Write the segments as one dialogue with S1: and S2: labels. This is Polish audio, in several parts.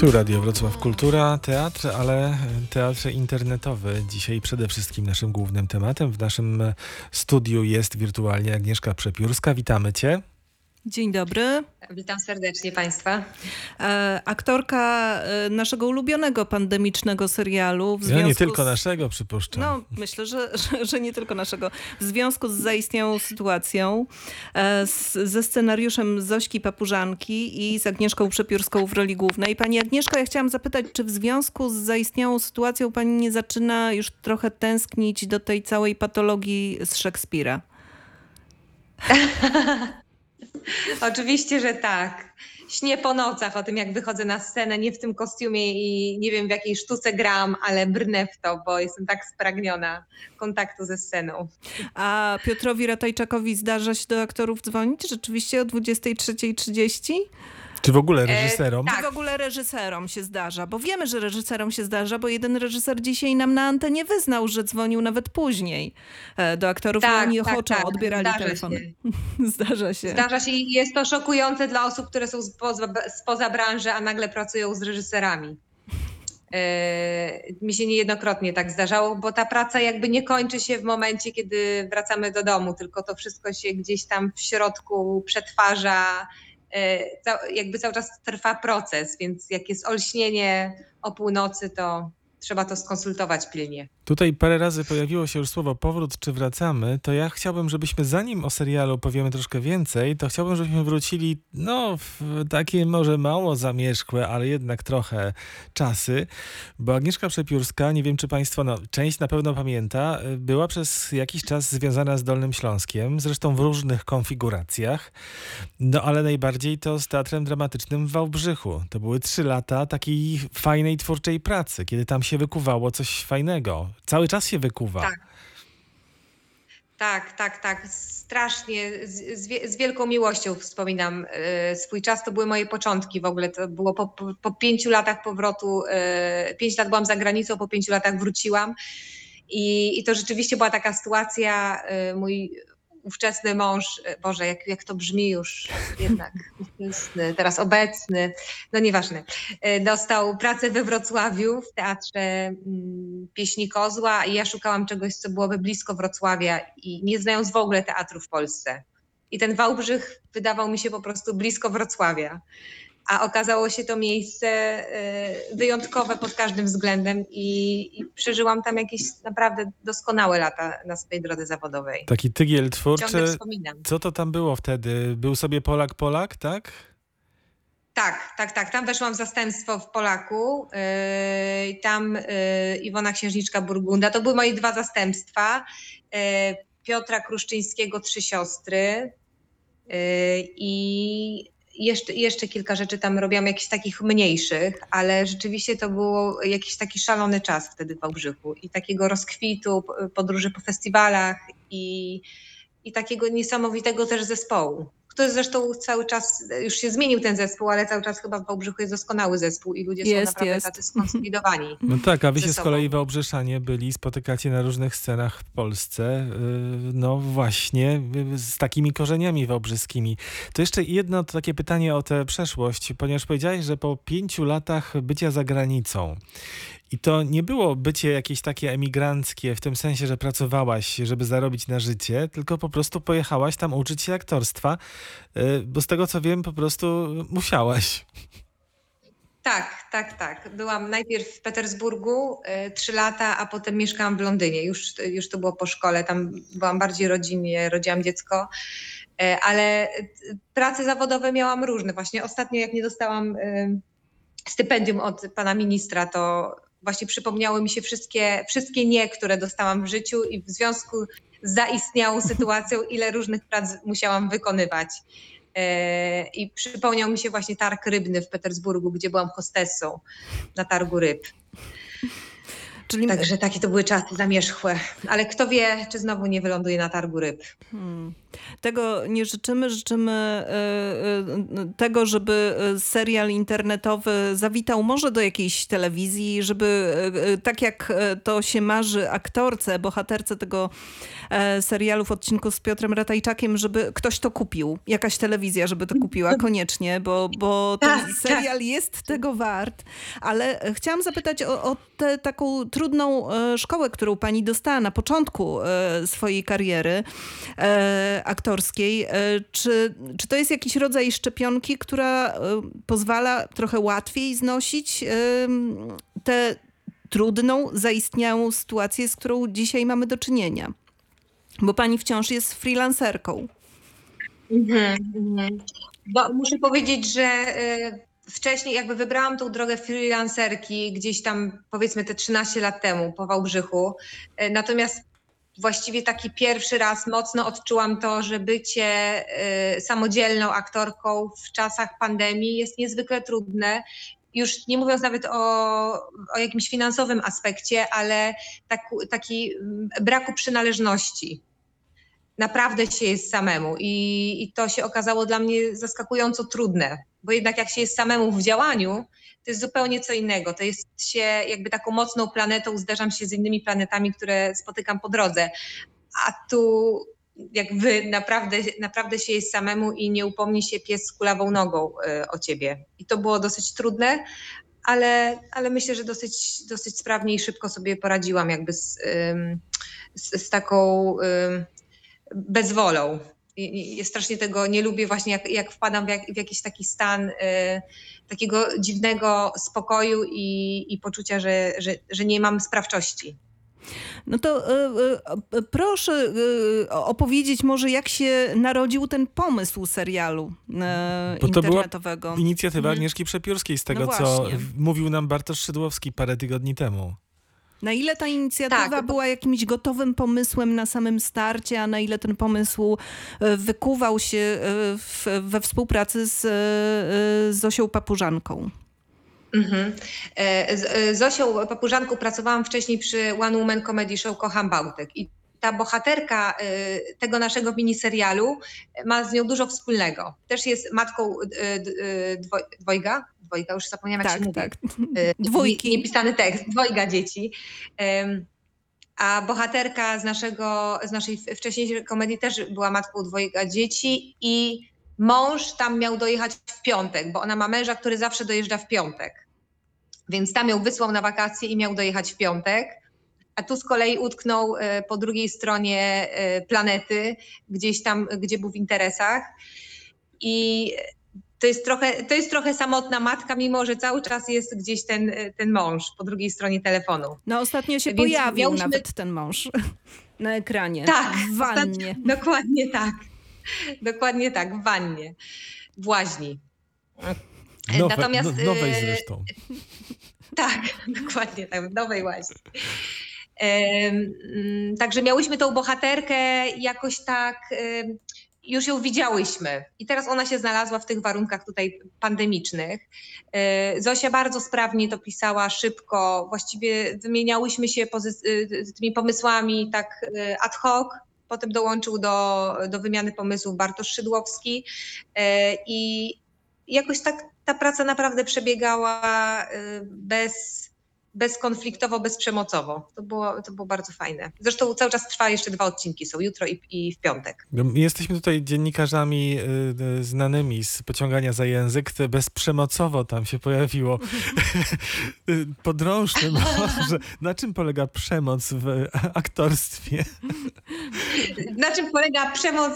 S1: Tu Radio Wrocław Kultura, teatr, ale teatr internetowy. Dzisiaj przede wszystkim naszym głównym tematem. W naszym studiu jest wirtualnie Agnieszka Przepiórska. Witamy Cię.
S2: Dzień dobry.
S3: Witam serdecznie Państwa.
S2: E, aktorka e, naszego ulubionego pandemicznego serialu. W
S1: ja nie tylko z... naszego, przypuszczam.
S2: No, myślę, że, że, że, nie tylko naszego. W związku z zaistniałą sytuacją, e, z, ze scenariuszem Zośki Papużanki i z Agnieszką Przepiórską w roli głównej. Pani Agnieszko, ja chciałam zapytać, czy w związku z zaistniałą sytuacją Pani nie zaczyna już trochę tęsknić do tej całej patologii z Szekspira?
S3: Oczywiście, że tak. Śnię po nocach o tym, jak wychodzę na scenę, nie w tym kostiumie i nie wiem w jakiej sztuce gram, ale brnę w to, bo jestem tak spragniona kontaktu ze sceną.
S2: A Piotrowi Ratajczakowi zdarza się do aktorów dzwonić rzeczywiście o 23.30?
S1: Czy w ogóle e, reżyserom?
S2: E, tak. Czy w ogóle reżyserom się zdarza? Bo wiemy, że reżyserom się zdarza, bo jeden reżyser dzisiaj nam na antenie wyznał, że dzwonił nawet później e, do aktorów tak, i oni tak, ochoczo tak. odbierali zdarza telefon. Się. zdarza się.
S3: Zdarza się i jest to szokujące dla osób, które są spoza, spoza branży, a nagle pracują z reżyserami. Yy, mi się niejednokrotnie tak zdarzało, bo ta praca jakby nie kończy się w momencie, kiedy wracamy do domu, tylko to wszystko się gdzieś tam w środku przetwarza, jakby cały czas trwa proces, więc jak jest olśnienie o północy, to trzeba to skonsultować pilnie.
S1: Tutaj parę razy pojawiło się już słowo powrót czy wracamy, to ja chciałbym, żebyśmy zanim o serialu powiemy troszkę więcej, to chciałbym, żebyśmy wrócili no w takie może mało zamierzchłe, ale jednak trochę czasy, bo Agnieszka Przepiórska, nie wiem czy Państwo, no część na pewno pamięta, była przez jakiś czas związana z Dolnym Śląskiem, zresztą w różnych konfiguracjach, no ale najbardziej to z Teatrem Dramatycznym w Wałbrzychu. To były trzy lata takiej fajnej, twórczej pracy, kiedy tam się wykuwało coś fajnego Cały czas się wykuwa.
S3: Tak. Tak, tak, tak. Strasznie, z, z, wielką miłością wspominam y, swój czas. To były moje początki w ogóle. To było po, po, po pięciu latach powrotu. Y, pięć lat byłam za granicą, po pięciu latach wróciłam. I, I to rzeczywiście była taka sytuacja. Y, mój ówczesny mąż, e, Boże, jak, jak to brzmi już jednak, ówczesny, teraz obecny, no nieważne, e, dostał pracę we Wrocławiu w Teatrze mm, Pieśni Kozła i ja szukałam czegoś, co byłoby blisko Wrocławia i nie znając w ogóle teatru w Polsce. I ten Wałbrzych wydawał mi się po prostu blisko Wrocławia a okazało się to miejsce y, wyjątkowe pod każdym względem i, i, przeżyłam tam jakieś naprawdę doskonałe lata na swojej drodze zawodowej.
S1: Taki tygiel twórczy. Co to tam było wtedy? Był sobie Polak Polak, tak?
S3: Tak, tak, tak. Tam weszłam w zastępstwo w Polaku. Yy, tam yy, Iwona Księżniczka Burgunda. To były moje dwa zastępstwa. Yy, Piotra Kruszczyńskiego, Trzy Siostry. Yy, I jeszcze, jeszcze kilka rzeczy tam robiłam, jakichś takich mniejszych, ale rzeczywiście to było jakiś taki szalony czas wtedy w Wałbrzychu i takiego rozkwitu, podróży po festiwalach i, i takiego niesamowitego też zespołu który zresztą cały czas, już się zmienił ten zespół, ale cały czas chyba w Wałbrzychu jest doskonały zespół i ludzie jest, są naprawdę jest. tacy skonsolidowani.
S1: No tak, a wy się z kolei Wałbrzeszanie byli, spotykacie na różnych scenach w Polsce, y, no właśnie z takimi korzeniami wałbrzyskimi. To jeszcze jedno takie pytanie o tę przeszłość, ponieważ powiedziałeś, że po pięciu latach bycia za granicą i to nie było bycie jakieś takie emigranckie, w tym sensie, że pracowałaś, żeby zarobić na życie, tylko po prostu pojechałaś tam uczyć się aktorstwa, y, bo z tego co wiem, po prostu musiałaś.
S3: Tak, tak, tak. Byłam najpierw w Petersburgu y, trzy lata, a potem mieszkałam w Londynie. Już, już to było po szkole, tam byłam bardziej rodzinnie, rodziłam dziecko. Y, ale prace zawodowe miałam różne. Właśnie ostatnio, jak nie dostałam stypendium od pana ministra, to właśnie przypomniały mi się wszystkie, wszystkie nie, które dostałam w życiu i w związku z zaistniałą sytuacją, ile różnych prac musiałam wykonywać. E, I przypomniał mi się właśnie targ rybny w Petersburgu, gdzie byłam hostessą na targu ryb. Czyli... Także takie to były czasy zamierzchłe. Ale kto wie, czy znowu nie wyląduje na targu ryb. Hmm.
S2: Tego nie życzymy. Życzymy e, e, tego, żeby e, serial internetowy zawitał może do jakiejś telewizji, żeby tak jak to się marzy aktorce, bohaterce tego serialu w odcinku z Piotrem Ratajczakiem, żeby ktoś to kupił. Jakaś telewizja, żeby to kupiła koniecznie, bo, bo ten
S3: Tak,
S2: serial jest tego wart. Ale chciałam zapytać o, o tę taką trudną szkołę, którą pani dostała na początku swojej kariery aktorskiej. E, Czy, czy to jest jakiś rodzaj szczepionki, która e, pozwala trochę łatwiej znosić em, tę trudną, zaistniałą sytuację, z którą dzisiaj mamy do czynienia? Bo pani wciąż jest freelancerką.
S3: Mhm, mhm. Bo muszę powiedzieć, że wcześniej jakby wybrałam tą drogę freelancerki gdzieś tam powiedzmy te 13 lat temu po Wałbrzychu. Natomiast właściwie taki pierwszy raz mocno odczułam to, że bycie y, samodzielną aktorką w czasach pandemii jest niezwykle trudne. Już nie mówiąc nawet o, o jakimś finansowym aspekcie, ale tak, taki mm, braku przynależności naprawdę się jest samemu i, i to się okazało dla mnie zaskakująco trudne, bo jednak jak się jest samemu w działaniu, to jest zupełnie co innego. To jest się jakby taką mocną planetą, zderzam się z innymi planetami, które spotykam po drodze. A tu jakby naprawdę, naprawdę się jest samemu i nie upomni się pies z kulawą nogą y, o ciebie. I to było dosyć trudne, ale, ale myślę, że dosyć, dosyć sprawnie i szybko sobie poradziłam jakby z, z, z taką bezwolą. I strasznie tego nie lubię właśnie, jak, jak wpadam w, jak, w jakiś taki stan y, takiego dziwnego spokoju i, i poczucia, że, że, że nie mam sprawczości.
S2: No to e, e, proszę e, opowiedzieć może, jak się narodził ten pomysł serialu e,
S1: Bo to była
S2: internetowego.
S1: Inicjatywa
S2: Mhm.
S1: Agnieszki Przepiórskiej z tego,
S2: No
S1: co mówił nam Bartosz Szydłowski parę tygodni temu.
S2: Na ile ta inicjatywa
S3: Tak.
S2: była jakimś gotowym pomysłem na samym starcie, a na ile ten pomysł e, wykuwał się e, w, we współpracy z e, Zosią Papużanką?
S3: Mhm. Z Zosią Papużanką pracowałam wcześniej przy One Woman Comedy Show Kocham Bałtyk i ta bohaterka e, tego naszego miniserialu ma z nią dużo wspólnego. Też jest matką e, dwoj- dwojga, dwojga, już zapomniałam jak
S2: Tak,
S3: się mówi.
S2: tak. Dwójki.
S3: nie- Niepisany tekst, dwojga dzieci. A bohaterka z, naszego, z naszej wcześniejszej komedii też była matką dwojga dzieci i mąż tam miał dojechać w piątek, bo ona ma męża, który zawsze dojeżdża w piątek. Więc tam ją wysłał na wakacje i miał dojechać w piątek. A tu z kolei utknął e, po drugiej stronie e, planety, gdzieś tam, gdzie był w interesach. I to jest trochę, to jest trochę samotna matka, mimo że cały czas jest gdzieś ten, ten mąż po drugiej stronie telefonu.
S2: No ostatnio się
S3: Więc
S2: pojawił
S3: miałyśmy-
S2: nawet ten mąż na ekranie.
S3: Tak,
S2: w wannie.
S3: Dokładnie tak. Dokładnie tak, w wannie, w łaźni.
S1: Nowe,
S3: Natomiast,
S1: no, nowej
S3: e,
S1: zresztą.
S3: Tak, dokładnie tak, w nowej łaźni. Mm, Także miałyśmy tą bohaterkę jakoś tak, już ją widziałyśmy i teraz ona się znalazła w tych warunkach tutaj pandemicznych. E, Zosia bardzo sprawnie to pisała, szybko, właściwie wymieniałyśmy się y, tymi pomysłami tak y, ad hoc. Potem dołączył do, do wymiany pomysłów Bartosz Szydłowski e, i jakoś tak ta praca naprawdę przebiegała bez, bezkonfliktowo, bezprzemocowo. To było, to było bardzo fajne. Zresztą cały czas trwa, jeszcze dwa odcinki są, jutro i, i w piątek.
S1: No, my Jesteśmy tutaj dziennikarzami y, y, znanymi z pociągania za język. Bezprzemocowo tam się pojawiło. Y, Podrążmy może. Na czym polega przemoc w aktorstwie?
S3: Na czym polega przemoc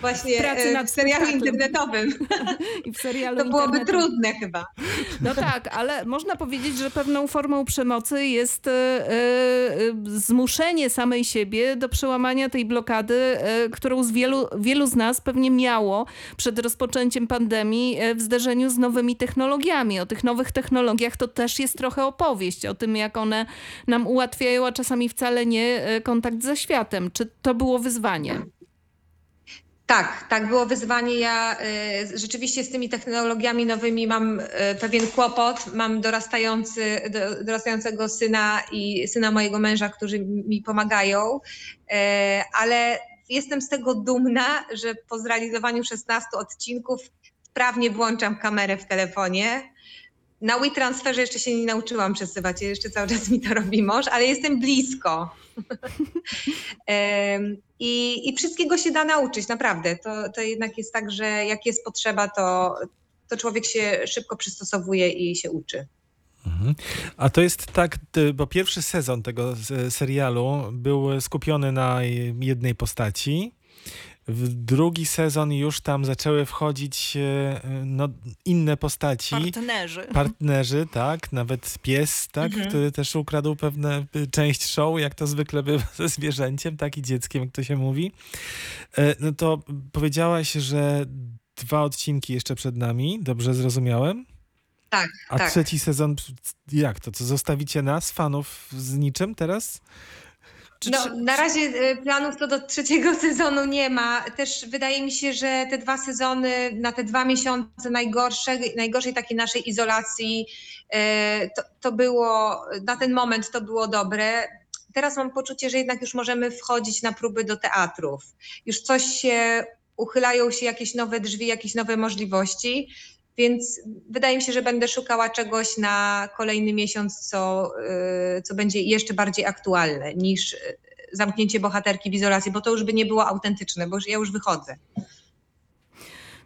S3: właśnie
S2: Pracy
S3: e,
S2: nad
S3: w serialu
S2: spektaklem.
S3: internetowym?
S2: I w serialu
S3: To byłoby
S2: internetowym.
S3: trudne chyba.
S2: No tak, ale można powiedzieć, że pewną formą przemocy jest e, e, zmuszenie samej siebie do przełamania tej blokady, e, którą z wielu, wielu z nas pewnie miało przed rozpoczęciem pandemii w zderzeniu z nowymi technologiami. O tych nowych technologiach to też jest trochę opowieść, o tym jak one nam ułatwiają, a czasami wcale nie kontakt ze światem. Czy to było wyzwanie?
S3: Tak, tak, było wyzwanie. Ja y, rzeczywiście z tymi technologiami nowymi mam y, pewien kłopot. Mam dorastający, do, dorastającego syna i syna mojego męża, którzy mi pomagają, y, ale jestem z tego dumna, że po zrealizowaniu 16 odcinków sprawnie włączam kamerę w telefonie. Na WeTransferze jeszcze się nie nauczyłam przesyłać, jeszcze cały czas mi to robi mąż, ale jestem blisko. I, I wszystkiego się da nauczyć, naprawdę. To, to jednak jest tak, że jak jest potrzeba, to, to człowiek się szybko przystosowuje i się uczy.
S1: Mhm. A to jest tak, bo pierwszy sezon tego s- serialu był skupiony na jednej postaci. W drugi sezon już tam zaczęły wchodzić e, no, inne postaci.
S2: Partnerzy.
S1: Partnerzy, tak, nawet pies, tak,
S3: Mhm.
S1: który też ukradł pewne y, część show, jak to zwykle bywa ze zwierzęciem, tak, i dzieckiem, jak to się mówi. E, No to powiedziałaś, że dwa odcinki jeszcze przed nami, dobrze zrozumiałem?
S3: Tak,
S1: A
S3: tak.
S1: trzeci sezon, jak to? Co zostawicie nas, fanów, z niczym teraz?
S2: Czy-
S3: No,
S2: czy-
S3: na razie e, planów to do trzeciego sezonu nie ma. Też wydaje mi się, że te dwa sezony, na te dwa miesiące najgorszej, najgorszej takiej naszej izolacji, e, to, to było, na ten moment to było dobre. Teraz mam poczucie, że jednak już możemy wchodzić na próby do teatrów. Już coś się, uchylają się jakieś nowe drzwi, jakieś nowe możliwości. Więc wydaje mi się, że będę szukała czegoś na kolejny miesiąc, co, y, co będzie jeszcze bardziej aktualne niż y, zamknięcie bohaterki w izolacji, bo to już by nie było autentyczne, bo już, ja już wychodzę.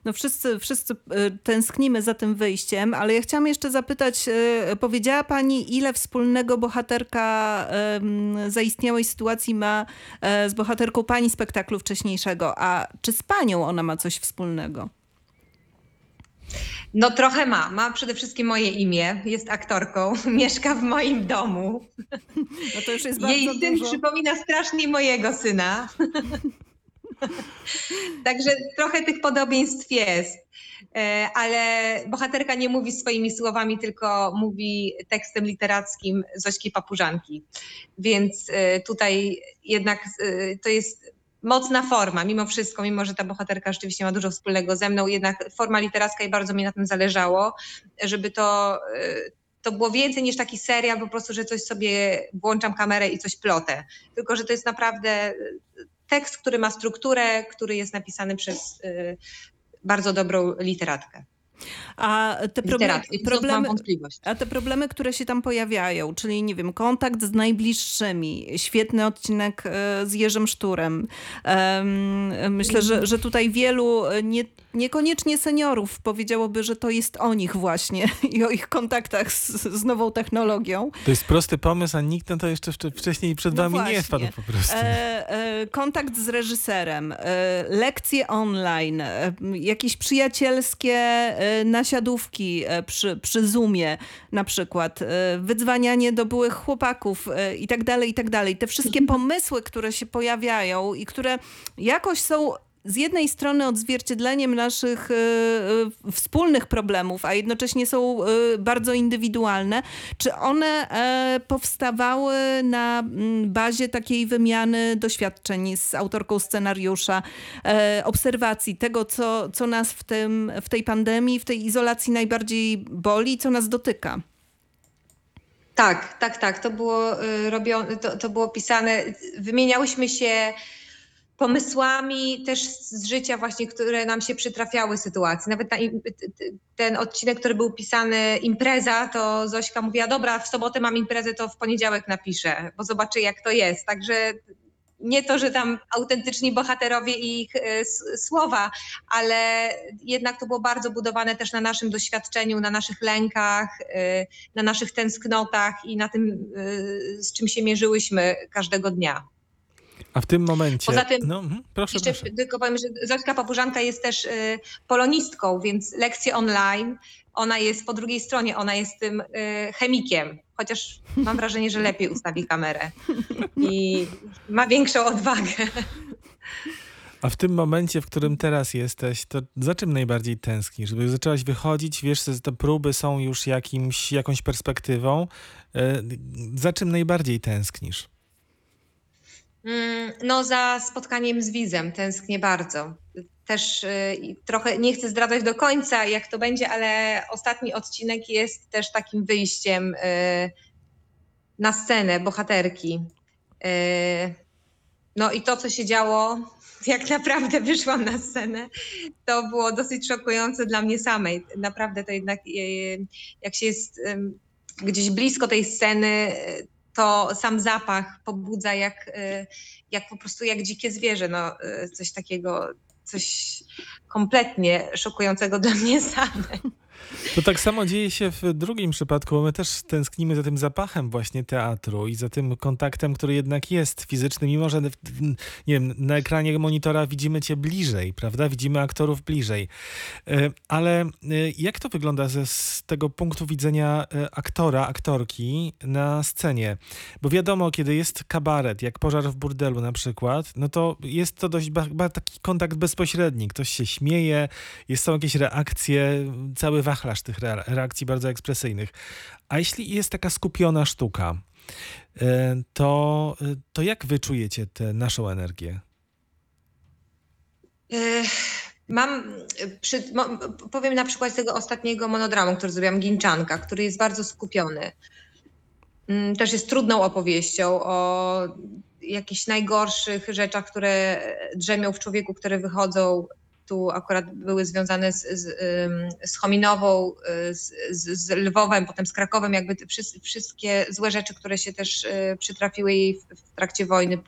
S2: No wszyscy, wszyscy e, tęsknimy za tym wyjściem, ale ja chciałam jeszcze zapytać, powiedziała pani, ile wspólnego bohaterka zaistniałej sytuacji ma e, z bohaterką pani spektaklu wcześniejszego, a czy z panią ona ma coś wspólnego?
S3: No trochę ma. Ma przede wszystkim moje imię, jest aktorką, mieszka w moim domu.
S2: No to już jest bardzo
S3: Jej syn
S2: dużo.
S3: przypomina strasznie mojego syna. Także trochę tych podobieństw jest. E, Ale bohaterka nie mówi swoimi słowami, tylko mówi tekstem literackim Zośki Papużanki. Więc e, tutaj jednak e, to jest mocna forma, mimo wszystko, mimo że ta bohaterka rzeczywiście ma dużo wspólnego ze mną, jednak forma literacka i bardzo mi na tym zależało, żeby to e, to było więcej niż taki serial, po prostu, że coś sobie włączam kamerę i coś plotę. Tylko, że to jest naprawdę y, tekst, który ma strukturę, który jest napisany przez y, bardzo dobrą literatkę.
S2: A te problemy, a te problemy, które się tam pojawiają, czyli nie wiem, kontakt z najbliższymi, świetny odcinek e, z Jerzym Szturem. Em, Myślę, że, że tutaj wielu, e, nie, niekoniecznie seniorów, powiedziałoby, że to jest o nich właśnie i o ich kontaktach z, z nową technologią.
S1: To jest prosty pomysł, a nikt na to jeszcze wcze- wcześniej przed
S2: No
S1: wami nie wpadł po prostu.
S2: E, e, kontakt z reżyserem, e, lekcje online, e, jakieś przyjacielskie e, nasiadówki e, przy, przy Zoomie na przykład, e, wydzwanianie do byłych chłopaków e, i tak dalej, i tak dalej. Te wszystkie pomysły, które się pojawiają i które jakoś są z jednej strony odzwierciedleniem naszych e, e, wspólnych problemów, a jednocześnie są e, bardzo indywidualne, czy one powstawały na mm, bazie takiej wymiany doświadczeń z autorką scenariusza, obserwacji tego, co, co nas w, tym, w tej pandemii, w tej izolacji najbardziej boli, co nas dotyka?
S3: Tak, tak, tak. To było robione, to, to było pisane. Wymieniałyśmy się pomysłami też z życia właśnie, które nam się przytrafiały sytuacji. Nawet t- ten odcinek, który był pisany impreza, to Zośka mówiła, dobra, w sobotę mam imprezę, to w poniedziałek napiszę, bo zobaczę jak to jest. Także nie to, że tam autentyczni bohaterowie i ich e, słowa, ale jednak to było bardzo budowane też na naszym doświadczeniu, na naszych lękach, e, na naszych tęsknotach i na tym, e, z czym się mierzyłyśmy każdego dnia.
S1: A w tym momencie...
S3: Poza tym-
S1: no, mhm, proszę,
S3: Jeszcze
S1: proszę.
S3: tylko powiem, że Zośka Papużanka jest też y, polonistką, więc lekcje online, ona jest po drugiej stronie, ona jest tym y, chemikiem, chociaż mam wrażenie, że lepiej ustawi kamerę i ma większą odwagę.
S1: A w tym momencie, w którym teraz jesteś, to za czym najbardziej tęsknisz? Żeby zaczęłaś wychodzić, wiesz, że te próby są już jakimś, jakąś perspektywą. E, Za czym najbardziej tęsknisz?
S3: Mm, No za spotkaniem z widzem tęsknię bardzo. Też y, trochę nie chcę zdradzać do końca, jak to będzie, ale ostatni odcinek jest też takim wyjściem y, na scenę bohaterki. Y, No i to, co się działo, jak naprawdę wyszłam na scenę, to było dosyć szokujące dla mnie samej. Naprawdę to jednak, jak się jest gdzieś blisko tej sceny, to sam zapach pobudza jak, e, jak po prostu jak dzikie zwierzę. No, e, coś takiego, coś kompletnie szokującego dla mnie samej.
S1: To tak samo dzieje się w drugim przypadku, bo my też tęsknimy za tym zapachem właśnie teatru i za tym kontaktem, który jednak jest fizyczny, mimo że nie wiem, na ekranie monitora widzimy cię bliżej, prawda? Widzimy aktorów bliżej. E, Ale e, jak to wygląda ze, z tego punktu widzenia e, aktora, aktorki na scenie? Bo wiadomo, kiedy jest kabaret, jak pożar w burdelu na przykład, no to jest to dość taki kontakt bezpośredni. Ktoś się śmieje, jest, są jakieś reakcje, cały wachlarz tych re, reakcji bardzo ekspresyjnych. A jeśli jest taka skupiona sztuka, e, to, e, to jak wy czujecie tę naszą energię?
S3: Ech, Mam, przy, powiem na przykład tego ostatniego monodramu, który zrobiłam, Ginczanka, który jest bardzo skupiony. Mm, Też jest trudną opowieścią o jakichś najgorszych rzeczach, które drzemią w człowieku, które wychodzą. Tu akurat były związane z, z, z Chominową, y, z, z, Lwowem, potem z Krakowem, jakby te wszys- wszystkie złe rzeczy, które się też y, przytrafiły jej w, w trakcie wojny. y,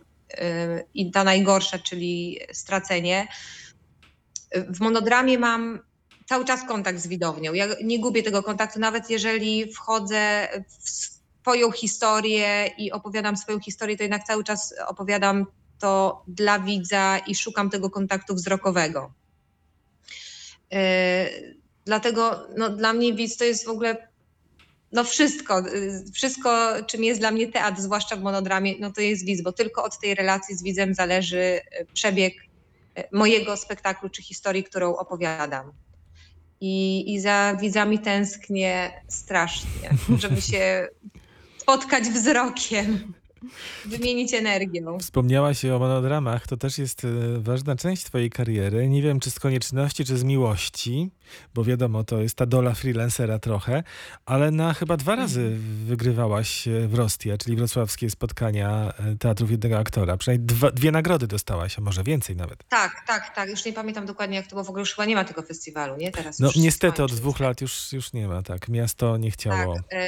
S3: I ta najgorsza, czyli stracenie w monodramie mam cały czas kontakt z widownią. Ja nie gubię tego kontaktu, nawet jeżeli wchodzę w swoją historię i opowiadam swoją historię, to jednak cały czas opowiadam to dla widza i szukam tego kontaktu wzrokowego. Yy, dlatego no, dla mnie widz to jest w ogóle no wszystko, yy, wszystko czym jest dla mnie teatr, zwłaszcza w monodramie, no to jest widz, bo tylko od tej relacji z widzem zależy yy, przebieg mojego spektaklu czy historii, którą opowiadam. I, I za widzami tęsknię strasznie, żeby się spotkać wzrokiem, wymienić energią.
S1: Wspomniałaś o monodramach, to też jest e, ważna część twojej kariery. Nie wiem, czy z konieczności, czy z miłości, bo wiadomo, to jest ta dola freelancera trochę, ale na chyba dwa razy wygrywałaś e, w Rostie, czyli wrocławskie spotkania e, teatrów jednego aktora. Przynajmniej dwa, dwie nagrody dostałaś, a może więcej nawet.
S3: Tak, tak, tak. Już nie pamiętam dokładnie jak to, bo w ogóle już chyba nie ma tego festiwalu, nie? Teraz
S1: No niestety od dwóch lat już, już nie ma, tak. Miasto nie chciało.
S3: Tak,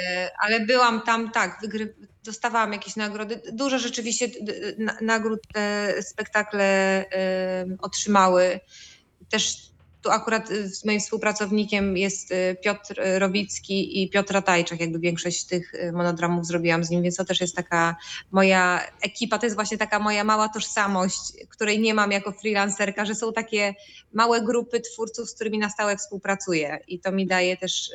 S3: ale byłam tam, tak, wygry... dostawałam jakieś nagrody. Dużo rzeczywiście nagród te spektakle e, otrzymały. Też tu akurat e, z moim współpracownikiem jest e, Piotr Rowicki i Piotr Ratajczak. Jakby większość tych e, monodramów zrobiłam z nim, więc to też jest taka moja ekipa, to jest właśnie taka moja mała tożsamość, której nie mam jako freelancerka, że są takie małe grupy twórców, z którymi na stałe współpracuję i to mi daje też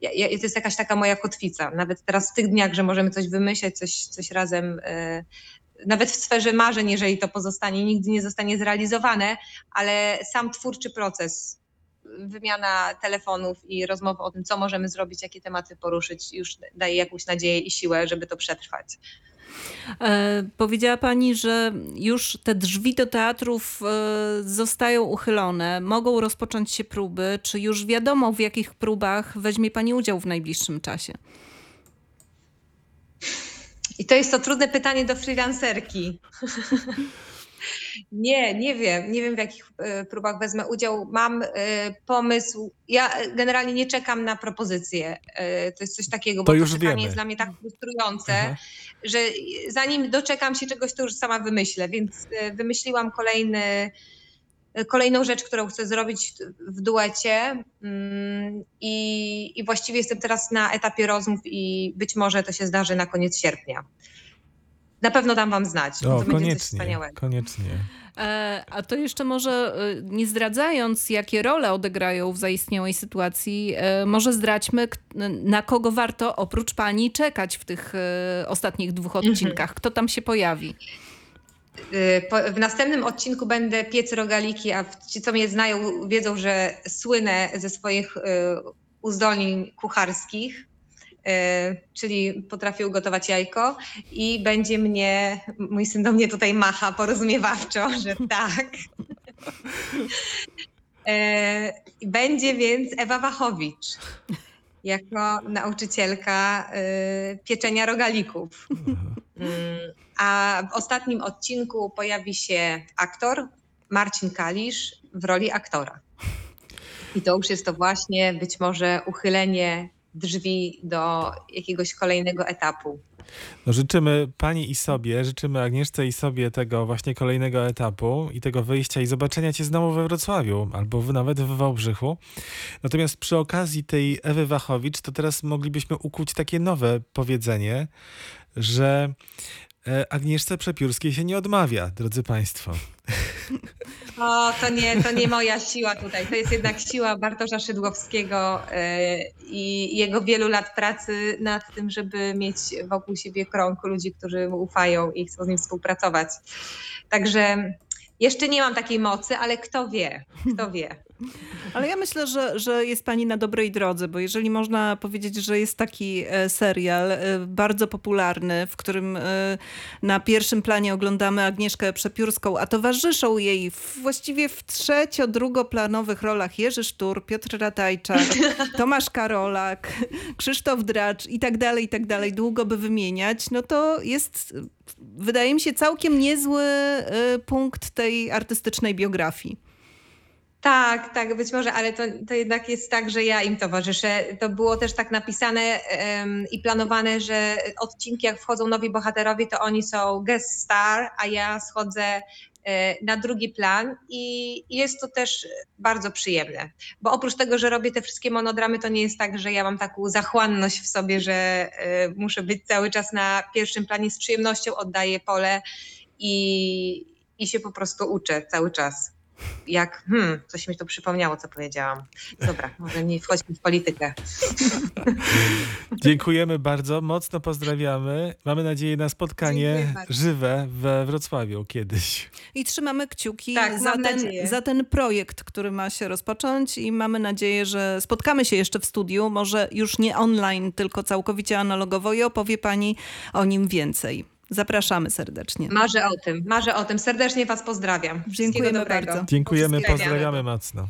S3: to jest jakaś taka moja kotwica. Nawet teraz w tych dniach, że możemy coś wymyśleć, coś, coś razem, nawet w sferze marzeń, jeżeli to pozostanie, nigdy nie zostanie zrealizowane, ale sam twórczy proces, wymiana telefonów i rozmowy o tym, co możemy zrobić, jakie tematy poruszyć, już daje jakąś nadzieję i siłę, żeby to przetrwać.
S2: E, powiedziała Pani, że już te drzwi do teatrów e, zostają uchylone, mogą rozpocząć się próby. Czy już wiadomo, w jakich próbach weźmie Pani udział w najbliższym czasie?
S3: I to jest to trudne pytanie do freelancerki. Nie, nie wiem. Nie wiem, w jakich e, próbach wezmę udział. Mam e, pomysł. Ja e, generalnie nie czekam na propozycje. To jest coś takiego,
S1: To
S3: bo
S1: już
S3: to
S1: wiemy.
S3: jest dla mnie tak frustrujące,
S1: Aha.
S3: że zanim doczekam się czegoś, to już sama wymyślę. Więc wymyśliłam kolejny, kolejną rzecz, którą chcę zrobić w duecie. Mm, I, I właściwie jestem teraz na etapie rozmów i być może to się zdarzy na koniec sierpnia. Na pewno dam wam znać.
S1: O,
S3: to będzie coś
S1: koniecznie,
S3: wspaniałego.
S1: koniecznie.
S2: E, A to jeszcze może, e, nie zdradzając, jakie role odegrają w zaistniałej sytuacji, e, może zdradźmy, na kogo warto oprócz pani czekać w tych ostatnich dwóch odcinkach. Kto tam się pojawi?
S3: Y, W następnym odcinku będę piec rogaliki, a ci, co mnie znają, wiedzą, że słynę ze swoich y, uzdolnień kucharskich, y, czyli potrafię ugotować jajko i będzie mnie, mój syn do mnie tutaj macha porozumiewawczo, że tak. Będzie więc Ewa Wachowicz jako nauczycielka pieczenia rogalików. A w ostatnim odcinku pojawi się aktor Marcin Kalisz w roli aktora. I to już jest to właśnie być może uchylenie drzwi do jakiegoś kolejnego etapu.
S1: No życzymy pani i sobie, życzymy Agnieszce i sobie tego właśnie kolejnego etapu i tego wyjścia i zobaczenia cię znowu we Wrocławiu albo nawet w Wałbrzychu. Natomiast przy okazji tej Ewy Wachowicz, to teraz moglibyśmy ukuć takie nowe powiedzenie, że Agnieszce Przepiórskiej się nie odmawia, drodzy państwo.
S3: O, to nie, to nie moja siła tutaj. To jest jednak siła Bartosza Szydłowskiego yy, i jego wielu lat pracy nad tym, żeby mieć wokół siebie krąg ludzi, którzy mu ufają i chcą z nim współpracować. Także jeszcze nie mam takiej mocy, ale kto wie, kto wie.
S2: Ale ja myślę, że, że jest pani na dobrej drodze, bo jeżeli można powiedzieć, że jest taki e, serial e, bardzo popularny, w którym e, na pierwszym planie oglądamy Agnieszkę Przepiórską, a towarzyszą jej właściwie w trzecio-drugoplanowych rolach Jerzy Sztur, Piotr Ratajczak, Tomasz Karolak, Krzysztof Dracz i tak dalej, i tak dalej, długo by wymieniać, no to jest, wydaje mi się, całkiem niezły punkt tej artystycznej biografii.
S3: Tak, tak, być może, ale to, to jednak jest tak, że ja im towarzyszę. To było też tak napisane em, i planowane, że odcinki, jak wchodzą nowi bohaterowie, to oni są guest star, a ja schodzę e, na drugi plan i i jest to też bardzo przyjemne, bo oprócz tego, że robię te wszystkie monodramy, to nie jest tak, że ja mam taką zachłanność w sobie, że e, muszę być cały czas na pierwszym planie, z przyjemnością oddaję pole i, i się po prostu uczę cały czas. Jak, hmm, coś mi to przypomniało, co powiedziałam. Dobra, może nie wchodźmy w politykę.
S1: Dziękujemy bardzo, mocno pozdrawiamy. Mamy nadzieję na spotkanie żywe we Wrocławiu kiedyś.
S2: I trzymamy kciuki
S3: Tak,
S2: za, ten,
S3: nadzieję.
S2: za ten projekt, który ma się rozpocząć i mamy nadzieję, że spotkamy się jeszcze w studiu, może już nie online, tylko całkowicie analogowo i opowie pani o nim więcej. Zapraszamy serdecznie.
S3: Marzę o tym, marzę o tym. Serdecznie Was pozdrawiam.
S2: Dziękujemy bardzo.
S1: Dziękujemy, pozdrawiamy mocno.